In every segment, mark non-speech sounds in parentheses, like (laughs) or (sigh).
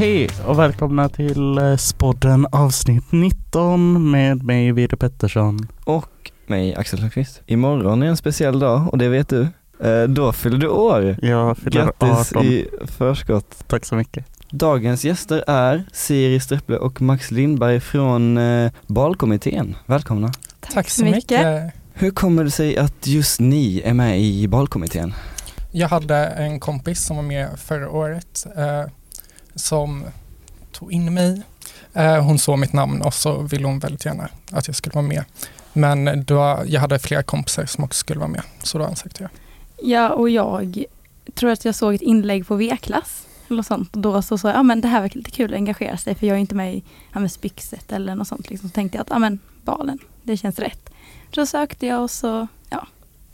Hej och välkomna till eh, Spodden avsnitt 19 med mig Vide Pettersson. Och mig Axel Lundqvist. Imorgon är en speciell dag och det vet du. Eh, då fyller du år. Jag fyller Grattis 18. i förskott. Tack så mycket. Dagens gäster är Siri Strepple och Max Lindberg från eh, Balkommittén. Välkomna. Tack, så mycket. Hur kommer det sig att just ni är med i Balkommittén? Jag hade en kompis som var med förra året eh, som tog in mig. Eh, hon såg mitt namn och så ville hon väldigt gärna att jag skulle vara med. Men då, jag hade flera kompisar som också skulle vara med, så då ansökte jag. Ja, och jag tror att jag såg ett inlägg på V-klass eller något sånt. Och då så sa jag, ja men det här verkar lite kul att engagera sig för jag är inte med i ja, med Spixet eller något sånt. Liksom. Så tänkte jag att, ja men balen, det känns rätt. Så sökte jag och så, ja,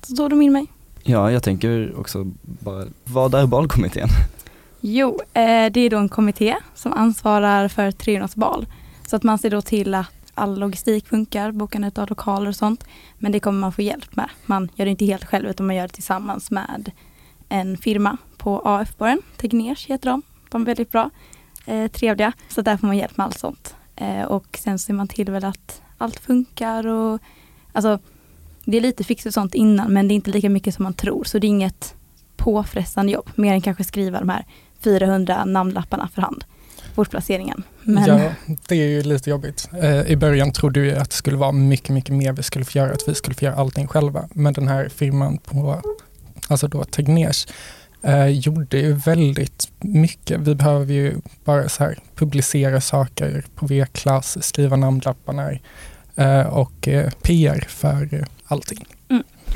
så tog de in mig. Ja, jag tänker också bara, vad är Balkommittén? Jo, eh, det är då en kommitté som ansvarar för 300 bal. Så att man ser då till att all logistik funkar, bokandet av lokaler och sånt. Men det kommer man få hjälp med. Man gör det inte helt själv utan man gör det tillsammans med en firma på AF-borgen. Tegners heter de. De är väldigt bra, eh, trevliga. Så där får man hjälp med allt sånt. Eh, och sen ser man till väl att allt funkar och alltså det är lite fix och sånt innan men det är inte lika mycket som man tror. Så det är inget påfrestande jobb. Mer än kanske skriva de här 400 namnlapparna för hand. Bortplaceringen. Men Ja, det är ju lite jobbigt. Eh, I början trodde vi att det skulle vara mycket, mycket mer vi skulle få göra, att vi skulle få göra allting själva. Men den här firman på, alltså då Tegners, eh, gjorde ju väldigt mycket. Vi behöver ju bara så här publicera saker på V-klass, skriva namnlapparna eh, och eh, PR för eh, allting.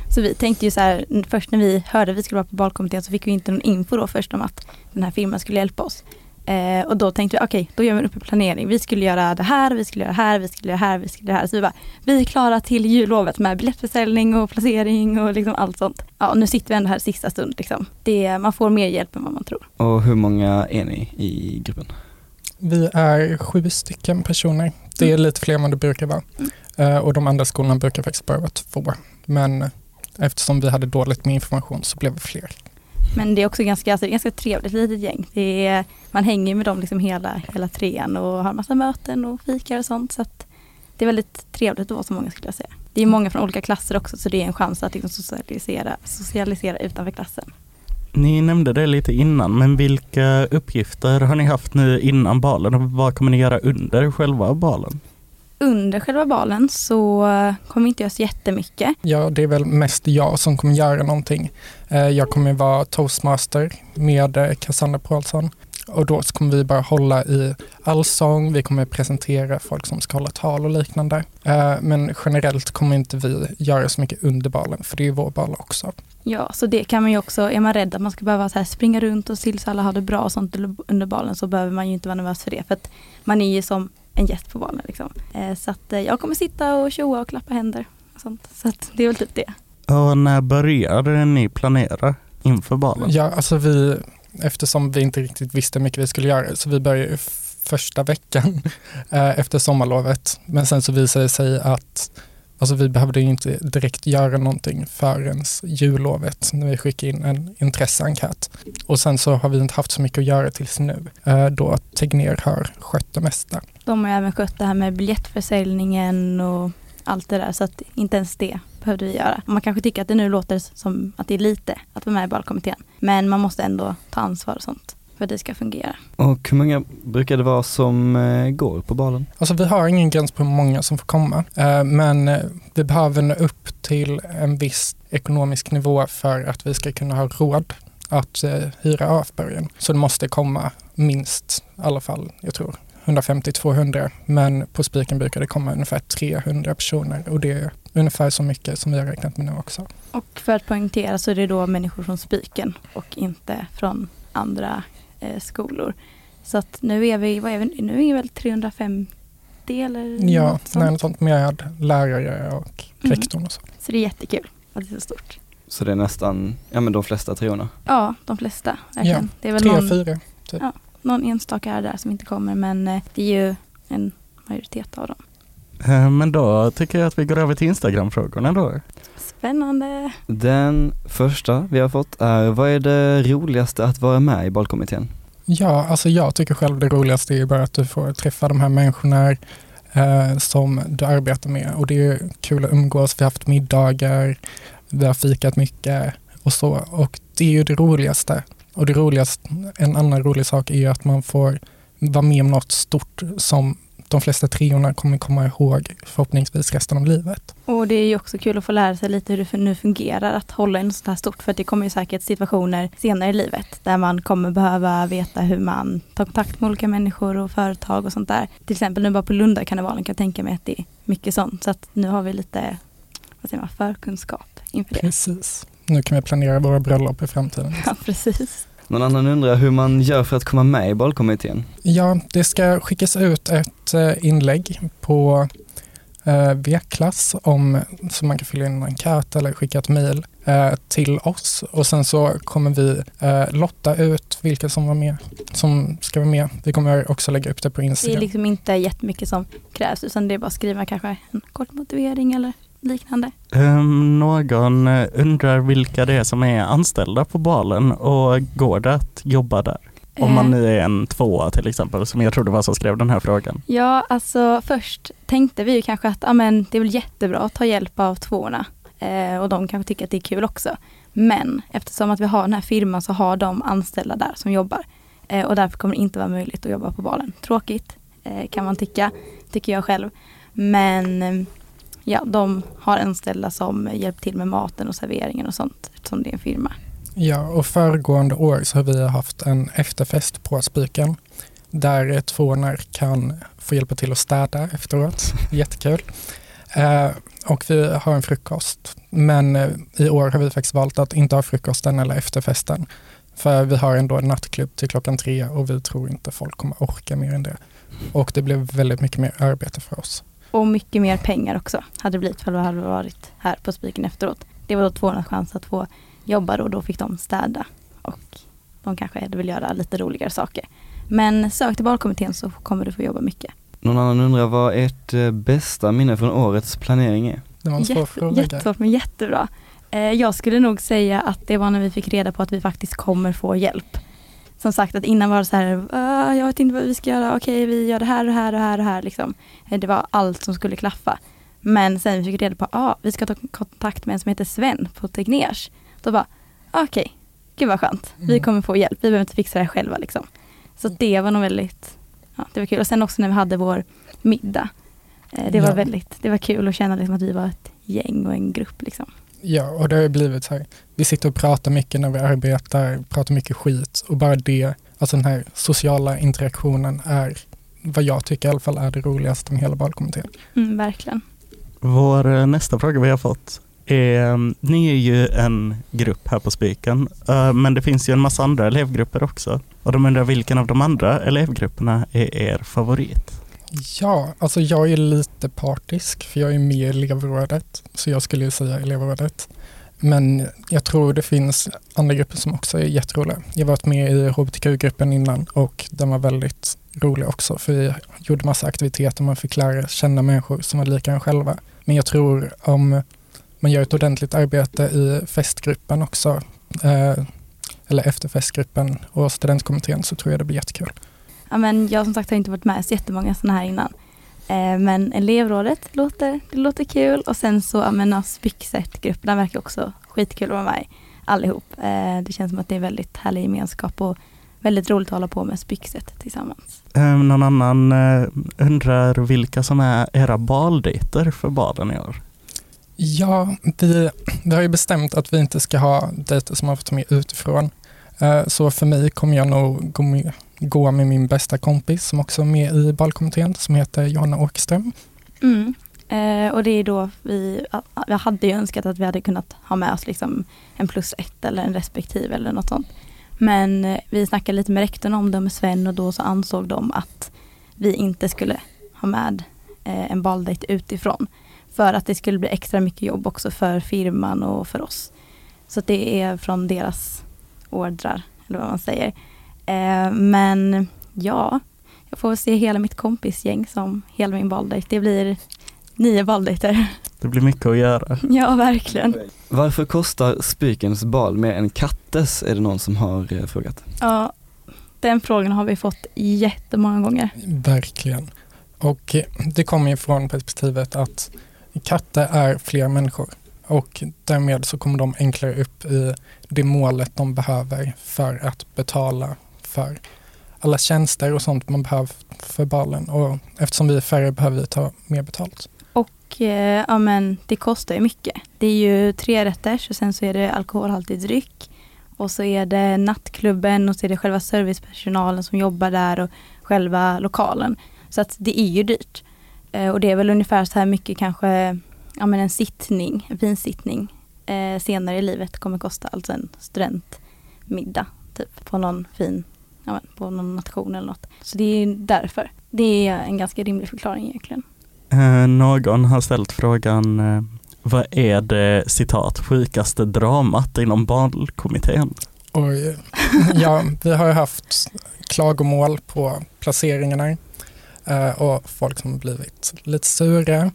Så vi tänkte ju så här, först när vi hörde att vi skulle vara på balkommittén så fick vi inte någon info då först om att den här firman skulle hjälpa oss. Eh, och då tänkte vi, okej, då gör vi en uppe planering. Vi skulle göra det här, vi skulle göra det här, vi skulle göra det här, vi skulle göra det här. Så vi bara, vi är klara till jullovet med biljettförsäljning och placering och liksom allt sånt. Ja, och nu sitter vi ändå här sista stund liksom. Det, man får mer hjälp än vad man tror. Och hur många är ni i gruppen? Vi är sju stycken personer. Det är lite fler än vad det brukar vara. Eh, och de andra skolorna brukar faktiskt bara vara två. Men eftersom vi hade dåligt med information så blev vi fler. Men det är också ganska, alltså, ganska trevligt litet gäng. Det är, man hänger med dem liksom hela, hela trean och har massa möten och fikar och sånt. Så att det är väldigt trevligt att vara så många skulle jag säga. Det är många från olika klasser också så det är en chans att liksom socialisera, socialisera utanför klassen. Ni nämnde det lite innan, men vilka uppgifter har ni haft nu innan balen och vad kommer ni göra under själva balen? Under själva balen så kommer inte göra så jättemycket. Ja, det är väl mest jag som kommer göra någonting. Eh, Jag kommer vara toastmaster med eh, Cassandra Paulsson. Och då kommer vi bara hålla i allsång, vi kommer presentera folk som ska hålla tal och liknande. Eh, Men generellt kommer inte vi göra så mycket under balen, för det är vår bal också. Ja, så det kan man ju också, är man rädd att man ska behöva så här springa runt och se till så alla har det bra och sånt under balen så behöver man ju inte vara nervös för det. För att man är ju som en gäst på balen liksom. Eh, Så att eh, jag kommer sitta och tjoa och klappa händer. Och sånt. Så att det är väl typ det. Och när började ni planera inför balen? Ja, alltså vi, eftersom vi inte riktigt visste hur mycket vi skulle göra, så vi började första veckan (laughs) eh, efter sommarlovet. Men sen så visade det sig att alltså vi behövde ju inte direkt göra någonting förrän jullovet när vi skickade in en intresseenkät. Och sen så har vi inte haft så mycket att göra tills nu, eh, då Tegnér har skött det mesta. De har även skött det här med biljettförsäljningen och allt det där så att inte ens det behövde vi göra. Man kanske tycker att det nu låter som att det är lite att vara med i balkommittén. Men man måste ändå ta ansvar och sånt för att det ska fungera. Och hur många brukar det vara som eh, går på balen? Alltså vi har ingen gräns på hur många som får komma, eh, men eh, vi behöver nå upp till en viss ekonomisk nivå för att vi ska kunna ha råd att hyra AF-bergen. Så det måste komma minst, i alla fall, jag tror 150-200, men på Spiken brukar det komma ungefär 300 personer och det är ungefär så mycket som vi har räknat med nu också. Och för att poängtera så är det då människor från Spiken och inte från andra skolor. Så att nu är vi, vad är vi, nu är vi väl 350 eller Ja, något sånt. nej, något sånt med lärare och Mm. rektorn och så. Så det är jättekul att det är så stort. Så det är nästan, ja men de flesta treorna. Ja, de flesta. Verkligen. det är väl Tre, någon, fyra. någon enstaka här där som inte kommer men eh, det är ju en majoritet av dem. Eh, Men då tycker jag att vi går över till Instagram-frågorna då. Spännande. Den första vi har fått är, vad är det roligaste att vara med i balkommittén? Ja, alltså jag tycker själv det roligaste är bara att du får träffa de här människorna eh, som du arbetar med och det är kul att umgås. Vi har haft middagar, vi har fikat mycket och så och det är ju det roligaste. Och det roligaste, en annan rolig sak är ju att man får vara med om något stort som de flesta treorna kommer komma ihåg förhoppningsvis resten av livet. Och det är ju också kul att få lära sig lite hur det nu fungerar att hålla en sånt här stort. För det kommer ju säkert situationer senare i livet där man kommer behöva veta hur man tar kontakt med olika människor och företag och sånt där. Till exempel nu bara på Lundakarnevalen kan jag tänka mig att det är mycket sånt. Så att nu har vi lite vad säger man, förkunskap inför det. Precis. Nu kan vi planera våra bröllop i framtiden. (laughs) Ja, precis. Någon annan undrar hur man gör för att komma med i valkommittén? Ja, det ska skickas ut ett eh, inlägg på eh, V-klass om, så man kan fylla in en enkät eller skicka ett mejl eh, till oss och sen så kommer vi eh, lotta ut vilka som var med, som ska vara med. Vi kommer också lägga upp det på Det är Instagram. liksom inte jättemycket som krävs utan det är bara att skriva kanske en kort motivering eller liknande. Um, någon eh, undrar vilka det är som är anställda på balen och går det att jobba där? Om man Eh, nu är en tvåa till exempel, som jag tror det var som skrev den här frågan. Ja, alltså först tänkte vi ju kanske att ja, men, det är väl jättebra att ta hjälp av tvåorna eh, och de kanske tycker att det är kul också. Men eftersom att vi har den här firman så har de anställda där som jobbar eh, och därför kommer det inte vara möjligt att jobba på balen. Tråkigt eh, kan man tycka, tycker jag själv. Men eh, ja, de har anställda som hjälper till med maten och serveringen och sånt eftersom det är en firma. Ja, och föregående år så har vi haft en efterfest på Spiken där tvåorna kan få hjälpa till att städa efteråt. (laughs) Jättekul. Eh, och vi har en frukost. Men eh, i år har vi faktiskt valt att inte ha frukosten eller efterfesten. För vi har ändå en nattklubb till klockan tre och vi tror inte folk kommer orka mer än det. Och det blev väldigt mycket mer arbete för oss. Och mycket mer pengar också hade det blivit för vi hade varit här på Spiken efteråt. Det var då tvåornas chans att få jobba och då fick de städa. Och de kanske vill göra lite roligare saker. Men sök till valkommittén så kommer du få jobba mycket. Någon annan undrar vad ert eh, bästa minne från årets planering är? Det var en svår Jätte, fråga. jättesvårt men jättebra. Eh, jag skulle nog säga att det var när vi fick reda på att vi faktiskt kommer få hjälp. Som sagt att innan var det så här, "Ah, jag vet inte vad vi ska göra, okej vi gör det här och det här och det här och här liksom. Eh, Det var allt som skulle klaffa. Men sen vi fick reda på att ah, vi ska ta kontakt med en som heter Sven på Tegners. Då bara, okej, gud vad skönt. Vi Mm. kommer få hjälp, vi behöver inte fixa det här själva liksom. Så det var nog väldigt, ja, det var kul. Och sen också när vi hade vår middag. Eh, Det var Ja. väldigt, det var kul att känna liksom att vi var ett gäng och en grupp liksom. Ja, och det har ju blivit så här. Vi sitter och pratar mycket när vi arbetar, pratar mycket skit och bara det, alltså den här sociala interaktionen är vad jag tycker i alla fall är det roligaste med hela valkommittén. Mm, verkligen. Vår eh, nästa fråga vi har fått är, mm, ni är ju en grupp här på Spiken, eh, men det finns ju en massa andra elevgrupper också. Och de undrar vilken av de andra elevgrupperna är er favorit? Ja, alltså jag är lite partisk för jag är med i elevrådet, så jag skulle ju säga elevrådet. Men jag tror det finns andra grupper som också är jätteroliga. Jag har varit med i hbtq-gruppen innan och den var väldigt rolig också för vi gjorde massa aktiviteter, man fick lära känna människor som var lika en själva. Men jag tror om man gör ett ordentligt arbete i festgruppen också, eh, eller efter festgruppen och studentkommittén så tror jag det blir jättekul. Ja, men jag som sagt har inte varit med så jättemånga sådana här innan. Eh, men elevrådet låter, det låter kul och sen så, ja men Spyxet-gruppen, den verkar också skitkul att vara med i allihop. Eh, det känns som att det är väldigt härlig gemenskap och väldigt roligt att hålla på med Spyxet tillsammans. Eh, Någon annan eh, undrar vilka som är era baldejter för balen i år? Ja, vi, vi har ju bestämt att vi inte ska ha dejter som har fått med utifrån. Eh, Så för mig kommer jag nog gå med, gå med min bästa kompis som också är med i balkommittén som heter Johanna Åkerström. Mm. Eh, och det är då vi, jag hade ju önskat att vi hade kunnat ha med oss liksom en plus ett eller en respektive eller något sånt. Men eh, vi snackade lite med rektorn om det med Sven och då så ansåg de att vi inte skulle ha med eh, en baldejt utifrån. För att det skulle bli extra mycket jobb också för firman och för oss. Så att det är från deras ordrar, eller vad man säger. Eh, men ja, jag får se hela mitt kompisgäng som hela min baldejt. Det blir nio baldejter. Det blir mycket att göra. (laughs) Ja, verkligen. Varför kostar Spikens bal mer än kattes är det någon som har eh, frågat. Ja, Den frågan har vi fått jättemånga gånger. Verkligen. Och eh, det kommer ju från perspektivet att katter är fler människor och därmed så kommer de enklare upp i det målet de behöver för att betala för alla tjänster och sånt man behöver för balen och eftersom vi är färre behöver vi ta mer betalt. Och eh, ja, men det kostar ju mycket. Det är ju tre rätter och sen så är det alkoholhaltig dryck. Och så är det nattklubben och så är det själva servicepersonalen som jobbar där och själva lokalen. Så att det är ju dyrt. Eh, och det är väl ungefär så här mycket kanske ja, men en sittning, en finsittning eh, senare i livet kommer kosta, alltså en studentmiddag typ på någon fin, ja, på någon nation eller något. Så det är därför. Det är en ganska rimlig förklaring egentligen. Eh, någon har ställt frågan, eh, vad är det citat sjukaste dramat inom barnkommittén? Oj. (laughs) Ja, vi har ju haft klagomål på placeringarna eh, och folk som har blivit lite sura.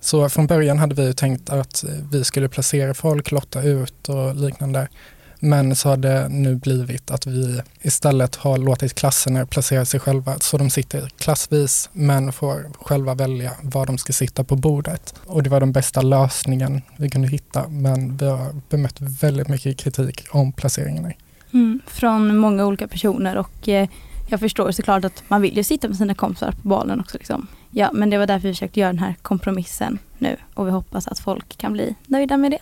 Så från början hade vi tänkt att vi skulle placera folk, lotta ut och liknande. Men så har det nu blivit att vi istället har låtit klasserna placera sig själva så de sitter klassvis men får själva välja var de ska sitta på bordet. Och det var den bästa lösningen vi kunde hitta men vi har bemött väldigt mycket kritik om placeringarna. Mm, från många olika personer och eh, jag förstår såklart att man vill ju sitta med sina kompisar på balen också. Liksom. Ja, men det var därför vi försökte göra den här kompromissen nu och vi hoppas att folk kan bli nöjda med det.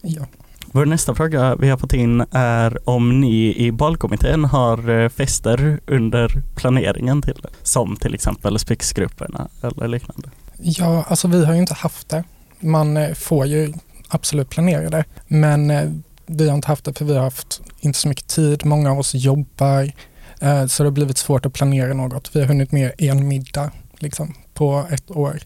Ja. Vår nästa fråga vi har fått in är om ni i balkommittén har eh, fester under planeringen till det, som till exempel spexgrupperna eller liknande. Ja, alltså vi har ju inte haft det. Man eh, får ju absolut planera det, men eh, vi har inte haft det för vi har haft inte så mycket tid. Många av oss jobbar, så det har blivit svårt att planera något. Vi har hunnit med en middag liksom, på ett år.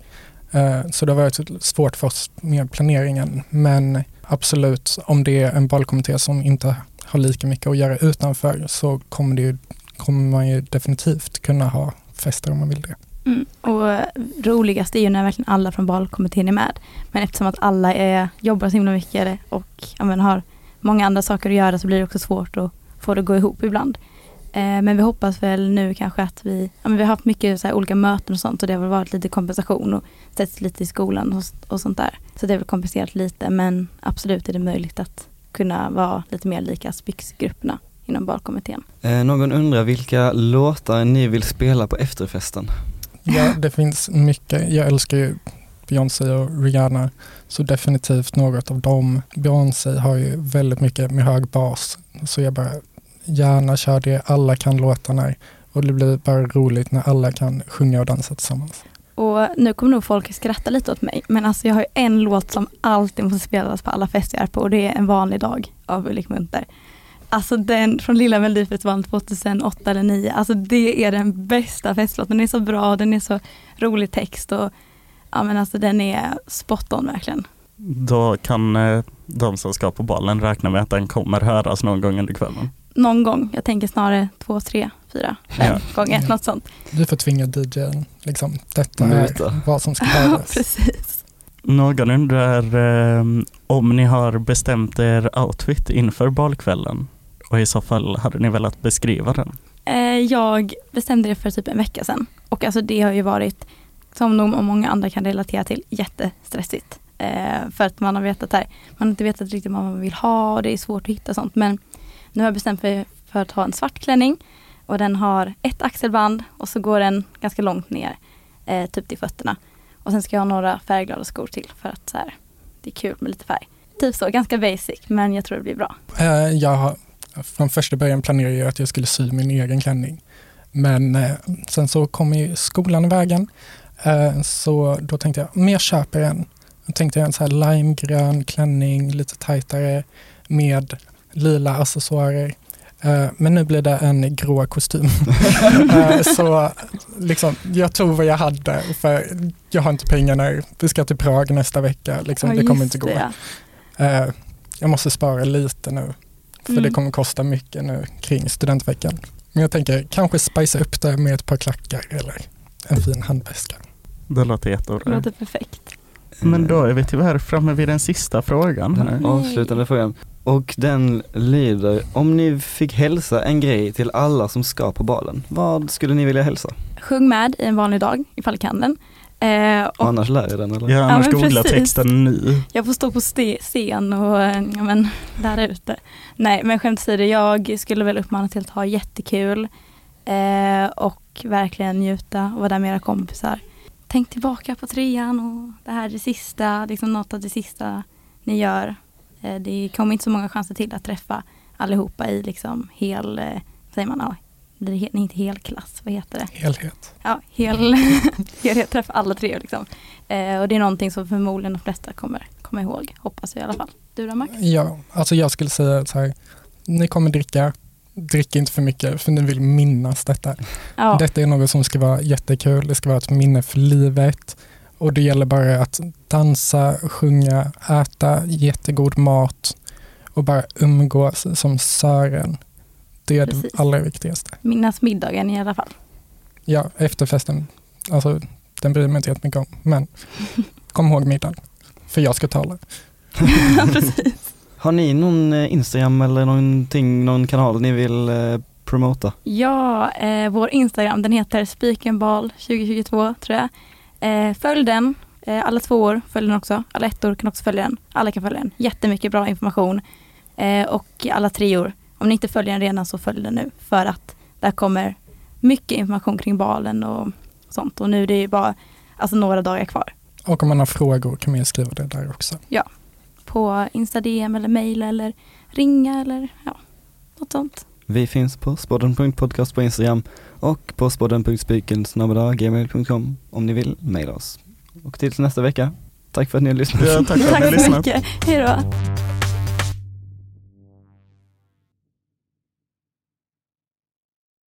Eh, så det har varit svårt för oss med planeringen, men absolut, om det är en valkommitté som inte har lika mycket att göra utanför så kommer, det, kommer man ju definitivt kunna ha fester om man vill det. Mm. Och roligast är ju när verkligen alla från valkommittén är med. Men eftersom att alla är, jobbar så himla mycket och ja, har många andra saker att göra så blir det också svårt att få det att gå ihop ibland. Eh, men vi hoppas väl nu kanske att vi, ja, men vi har haft mycket så olika möten och sånt och det har väl varit lite kompensation och setts lite i skolan och, och sånt där. Så det är väl kompenserat lite men absolut är det möjligt att kunna vara lite mer lika Spix-grupperna inom barkommittén. Eh, någon undrar vilka låtar ni vill spela på efterfesten? Ja, det finns mycket. Jag älskar ju Beyoncé och Rihanna, så definitivt något av dem. Beyoncé har ju väldigt mycket med hög bas, så jag bara gärna kör det, alla kan låtarna och det blir bara roligt när alla kan sjunga och dansa tillsammans. Och nu kommer nog folk skratta lite åt mig, men alltså jag har en låt som alltid måste spelas på alla fester jag är på och det är En vanlig dag av Ulrik Munter. Alltså den från Lilla Melodifestivalen 2008 eller 2009, alltså det är den bästa festlåten. Den är så bra, den är så rolig text och ja men alltså den är spot on verkligen. Då kan eh, de som ska på ballen räkna med att den kommer höras någon gång under kvällen någon gång. Jag tänker snarare två, tre, fyra, fem ja. gånger, ja. något sånt. Du får tvinga DJn, liksom, detta är vad som ska (laughs) höras. Precis. Någon undrar eh, om ni har bestämt er outfit inför balkvällen och i så fall hade ni velat beskriva den? Eh, jag bestämde det för typ en vecka sedan och alltså det har ju varit, som nog många andra kan relatera till, jättestressigt. Eh, för att man har vetat här, man har inte vetat riktigt vad man vill ha och det är svårt att hitta sånt men nu har jag bestämt mig för att ha en svart klänning och den har ett axelband och så går den ganska långt ner, eh, typ till fötterna. Och sen ska jag ha några färgglada skor till för att så här, det är kul med lite färg. Typ så, ganska basic men jag tror det blir bra. Eh, jag har från första början planerade jag att jag skulle sy min egen klänning. Men eh, sen så kom ju skolan i vägen. Eh, så då tänkte jag, men jag köper en. Då tänkte jag en så här limegrön klänning, lite tajtare med lila accessoarer. Uh, men nu blir det en grå kostym. uh, (laughs) så liksom, jag tog vad jag hade för jag har inte pengarna. Vi ska till Prag nästa vecka. Liksom, ja, det kommer inte gå. Uh, jag måste spara lite nu. För mm. det kommer kosta mycket nu kring studentveckan. Men jag tänker kanske spicea upp det med ett par klackar eller en fin handväska. Det låter jättebra. Det låter perfekt. Men då är vi tyvärr framme vid den sista frågan. Den avslutande frågan. Och den lyder, om ni fick hälsa en grej till alla som ska på balen, vad skulle ni vilja hälsa? Sjung med i en vanlig dag ifall ni kan den. Eh, Och och annars lär jag den eller? Ja, annars men googla precis. texten nu. jag får stå på scen och eh, ja, men, där ute. Nej men skämt åsido, jag skulle väl uppmana till att ha jättekul eh, och verkligen njuta och vara där med era kompisar. Tänk tillbaka på trean och det här är det sista, liksom något av det sista ni gör. Eh, det kommer inte så många chanser till att träffa allihopa i liksom hel, eh, säger man, ja, det är inte hel klass, vad heter det? Helhet. Ja, hel, (laughs) helhet, träffa alla tre liksom. Eh, och det är någonting som förmodligen de flesta kommer komma ihåg, hoppas jag i alla fall. Du då Max? Ja, alltså jag skulle säga så här, ni kommer dricka, drick inte för mycket för ni vill minnas detta. Ja, Detta är något som ska vara jättekul, det ska vara ett minne för livet. Och det gäller bara att dansa, sjunga, äta jättegod mat och bara umgås som Sören. Det är Precis. det allra viktigaste. minnas middagen i alla fall. Ja, efterfesten, alltså den bryr mig inte jättemycket om. Men (laughs) kom ihåg middagen, för jag ska tala. Precis. Har ni någon eh, Instagram eller någonting, någon kanal ni vill eh, promota? Ja, eh, vår Instagram den heter spikenbal 2022 tror jag. Eh, följ den, eh, alla två år följ den också. Alla ettor kan också följa den. Alla kan följa den. Jättemycket bra information. Eh, och alla treor, om ni inte följer den redan så följ den nu. För att där kommer mycket information kring balen och sånt. Och nu är det ju bara alltså, några dagar kvar. Och om man har frågor kan man ju skriva det där också. På Insta DM eller mail eller ringa eller ja, något sånt. Vi finns på spodden.podcast på Instagram och på spodden.spiken gmail.com om ni vill mejla oss. Och tills nästa vecka, tack för att ni har lyssnat. Ja, tack för att ni har Tack så lyssnat. mycket. Hej då.